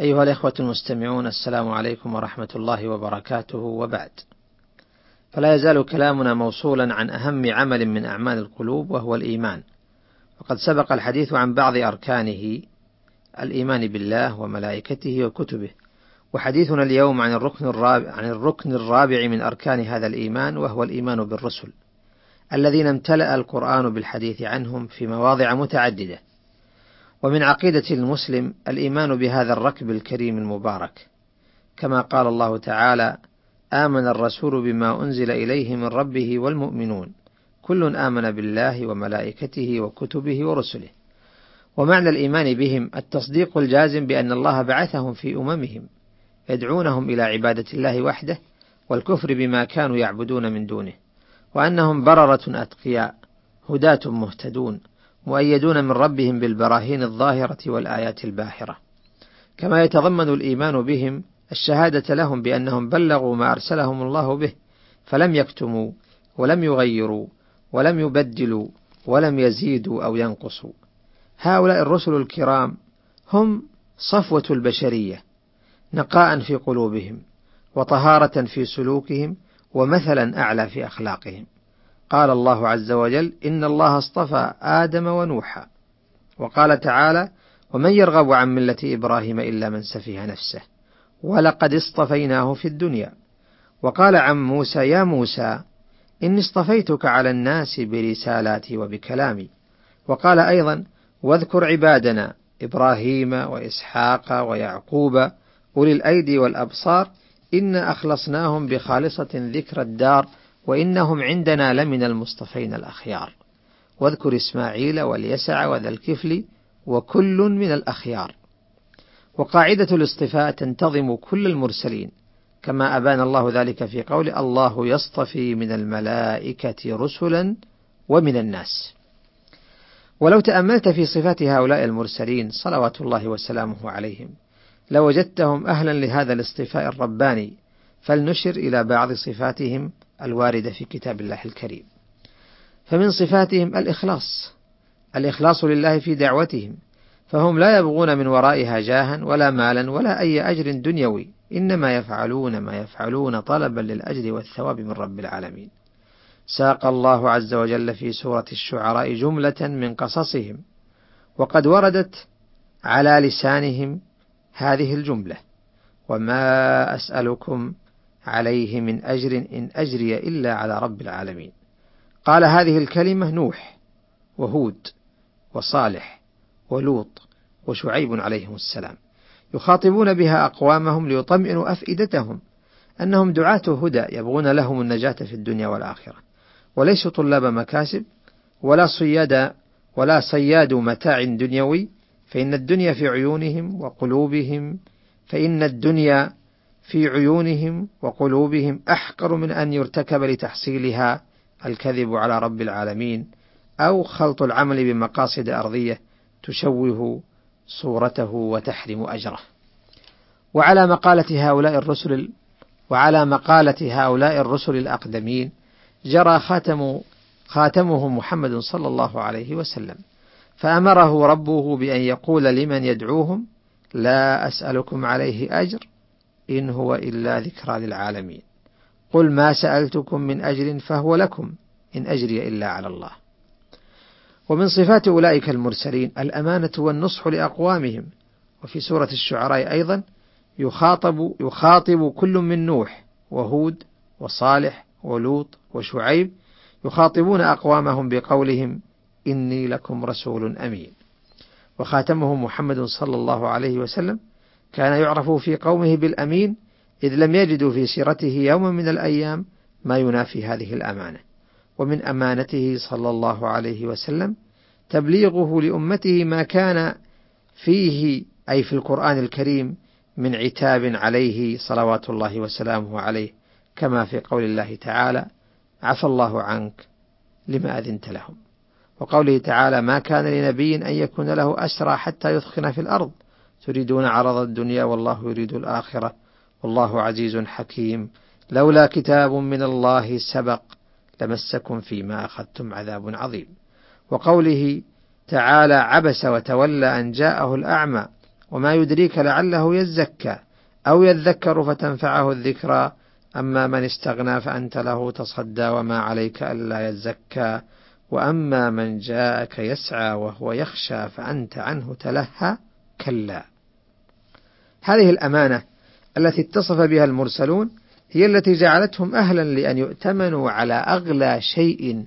أيها الإخوة المستمعون السلام عليكم ورحمة الله وبركاته وبعد. فلا يزال كلامنا موصولا عن أهم عمل من أعمال القلوب وهو الإيمان. وقد سبق الحديث عن بعض أركانه الإيمان بالله وملائكته وكتبه. وحديثنا اليوم عن الركن الرابع عن الركن الرابع من أركان هذا الإيمان وهو الإيمان بالرسل. الذين امتلأ القرآن بالحديث عنهم في مواضع متعددة. ومن عقيدة المسلم الإيمان بهذا الركب الكريم المبارك، كما قال الله تعالى: آمن الرسول بما أنزل إليه من ربه والمؤمنون، كل آمن بالله وملائكته وكتبه ورسله. ومعنى الإيمان بهم التصديق الجازم بأن الله بعثهم في أممهم، يدعونهم إلى عبادة الله وحده، والكفر بما كانوا يعبدون من دونه، وأنهم بررة أتقياء، هداة مهتدون، مؤيدون من ربهم بالبراهين الظاهرة والآيات الباهرة. كما يتضمن الإيمان بهم الشهادة لهم بأنهم بلغوا ما أرسلهم الله به، فلم يكتموا، ولم يغيروا، ولم يبدلوا، ولم يزيدوا أو ينقصوا. هؤلاء الرسل الكرام هم صفوة البشرية، نقاء في قلوبهم، وطهارة في سلوكهم، ومثلا أعلى في أخلاقهم. قال الله عز وجل: إن الله اصطفى آدم ونوحا، وقال تعالى: ومن يرغب عن ملة إبراهيم إلا من سفه نفسه، ولقد اصطفيناه في الدنيا. وقال عن موسى: يا موسى إني اصطفيتك على الناس برسالاتي وبكلامي. وقال أيضا: واذكر عبادنا إبراهيم وإسحاق ويعقوب أولي الأيدي والأبصار إنا أخلصناهم بخالصة ذكر الدار وإنهم عندنا لمن المصطفين الأخيار. واذكر إسماعيل واليسع وذا الكفل وكل من الأخيار. وقاعدة الاصطفاء تنتظم كل المرسلين. كما أبان الله ذلك في قول الله يصطفي من الملائكة رسلا ومن الناس. ولو تأملت في صفات هؤلاء المرسلين صلوات الله وسلامه عليهم لوجدتهم أهلا لهذا الاصطفاء الرباني. فلنشر إلى بعض صفاتهم الواردة في كتاب الله الكريم. فمن صفاتهم الإخلاص، الإخلاص لله في دعوتهم، فهم لا يبغون من ورائها جاها ولا مالا ولا أي أجر دنيوي، إنما يفعلون ما يفعلون طلبا للأجر والثواب من رب العالمين. ساق الله عز وجل في سورة الشعراء جملة من قصصهم، وقد وردت على لسانهم هذه الجملة: وما أسألكم عليه من أجر إن أجري إلا على رب العالمين. قال هذه الكلمة نوح وهود وصالح ولوط وشعيب عليهم السلام يخاطبون بها أقوامهم ليطمئنوا أفئدتهم أنهم دعاة هدى يبغون لهم النجاة في الدنيا والآخرة وليسوا طلاب مكاسب ولا صياد ولا صياد متاع دنيوي فإن الدنيا في عيونهم وقلوبهم فإن الدنيا في عيونهم وقلوبهم أحقر من أن يرتكب لتحصيلها الكذب على رب العالمين أو خلط العمل بمقاصد أرضية تشوه صورته وتحرم أجره. وعلى مقالة هؤلاء الرسل وعلى مقالة هؤلاء الرسل الأقدمين جرى خاتم خاتمه محمد صلى الله عليه وسلم، فأمره ربه بأن يقول لمن يدعوهم: لا أسألكم عليه أجر إن هو إلا ذكرى للعالمين. قل ما سألتكم من أجر فهو لكم إن أجري إلا على الله. ومن صفات أولئك المرسلين الأمانة والنصح لأقوامهم. وفي سورة الشعراء أيضا يخاطب يخاطب كل من نوح وهود وصالح ولوط وشعيب يخاطبون أقوامهم بقولهم إني لكم رسول أمين. وخاتمهم محمد صلى الله عليه وسلم كان يعرف في قومه بالأمين إذ لم يجدوا في سيرته يوما من الأيام ما ينافي هذه الأمانة. ومن أمانته صلى الله عليه وسلم تبليغه لأمته ما كان فيه أي في القرآن الكريم من عتاب عليه صلوات الله وسلامه عليه كما في قول الله تعالى عفى الله عنك لما أذنت لهم وقوله تعالى ما كان لنبي أن يكون له أسرى حتى يثخن في الأرض تريدون عرض الدنيا والله يريد الآخرة. والله عزيز حكيم. لولا كتاب من الله سبق لمسكم فيما أخذتم عذاب عظيم. وقوله تعالى عبس وتولى أن جاءه الأعمى وما يدريك لعله يزكى أو يذكر فتنفعه الذكرى. أما من استغنى فأنت له تصدى وما عليك ألا يزكى. وأما من جاءك يسعى وهو يخشى فأنت عنه تلهى. كلا. هذه الأمانة التي اتصف بها المرسلون هي التي جعلتهم أهلا لأن يؤتمنوا على أغلى شيء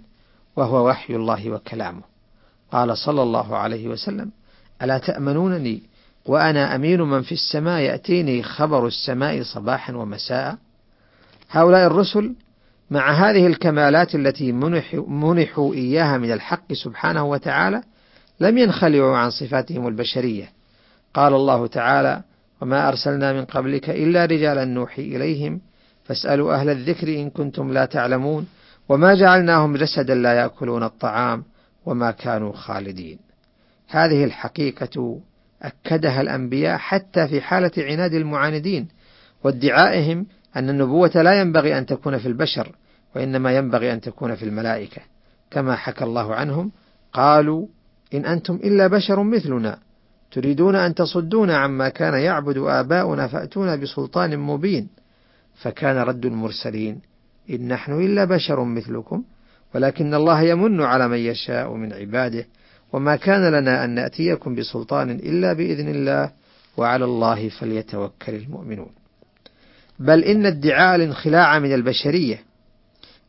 وهو وحي الله وكلامه. قال صلى الله عليه وسلم ألا تأمنونني وأنا أمين من في السماء؟ يأتيني خبر السماء صباحا ومساء. هؤلاء الرسل مع هذه الكمالات التي منحوا إياها من الحق سبحانه وتعالى لم ينخلعوا عن صفاتهم البشرية. قال الله تعالى وما أرسلنا من قبلك إلا رجالا نوحي إليهم فاسألوا أهل الذكر إن كنتم لا تعلمون وما جعلناهم جسدا لا يأكلون الطعام وما كانوا خالدين. هذه الحقيقة أكدها الأنبياء حتى في حالة عناد المعاندين وادعائهم أن النبوة لا ينبغي أن تكون في البشر وإنما ينبغي أن تكون في الملائكة. كما حكى الله عنهم قالوا إن أنتم إلا بشر مثلنا. تريدون أن تصدونا عما كان يعبد آباؤنا فأتونا بسلطان مبين. فكان رد المرسلين إن نحن إلا بشر مثلكم ولكن الله يمن على من يشاء من عباده وما كان لنا أن نأتيكم بسلطان إلا بإذن الله وعلى الله فليتوكل المؤمنون. بل إن ادعاء الانخلاع من البشرية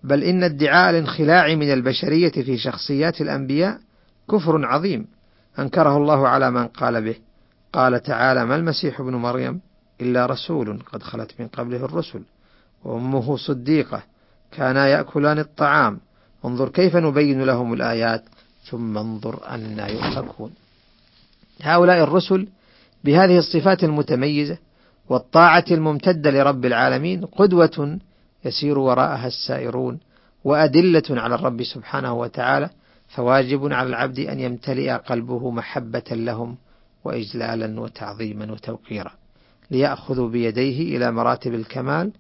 بل إن ادعاء الانخلاع من البشرية في شخصيات الأنبياء كفر عظيم. أنكره الله على من قال به. قال تعالى ما المسيح ابن مريم إلا رسول قد خلت من قبله الرسل وأمه صديقة كانا يأكلان الطعام. انظر كيف نبين لهم الآيات ثم انظر أنا يؤفكون. هؤلاء الرسل بهذه الصفات المتميزة والطاعة الممتدة لرب العالمين قدوة يسير وراءها السائرون وأدلة على الرب سبحانه وتعالى فواجب على العبد أن يمتلئ قلبه محبة لهم وإجلالا وتعظيما وتوقيرا ليأخذوا بيديه إلى مراتب الكمال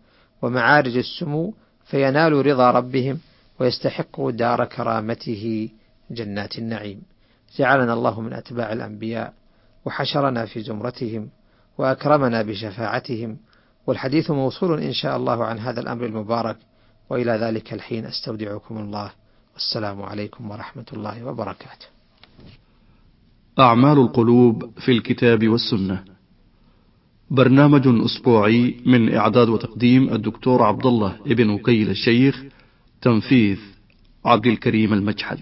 ومعارج السمو فينالوا رضا ربهم ويستحقوا دار كرامته جنات النعيم. جعلنا الله من أتباع الأنبياء وحشرنا في زمرتهم وأكرمنا بشفاعتهم والحديث موصول إن شاء الله عن هذا الأمر المبارك وإلى ذلك الحين أستودعكم الله. والسلام عليكم ورحمة الله وبركاته. أعمال القلوب في الكتاب والسنة. برنامج أسبوعي من إعداد وتقديم الدكتور عبد الله ابن وكيل الشيخ تنفيذ عبد الكريم المجحد.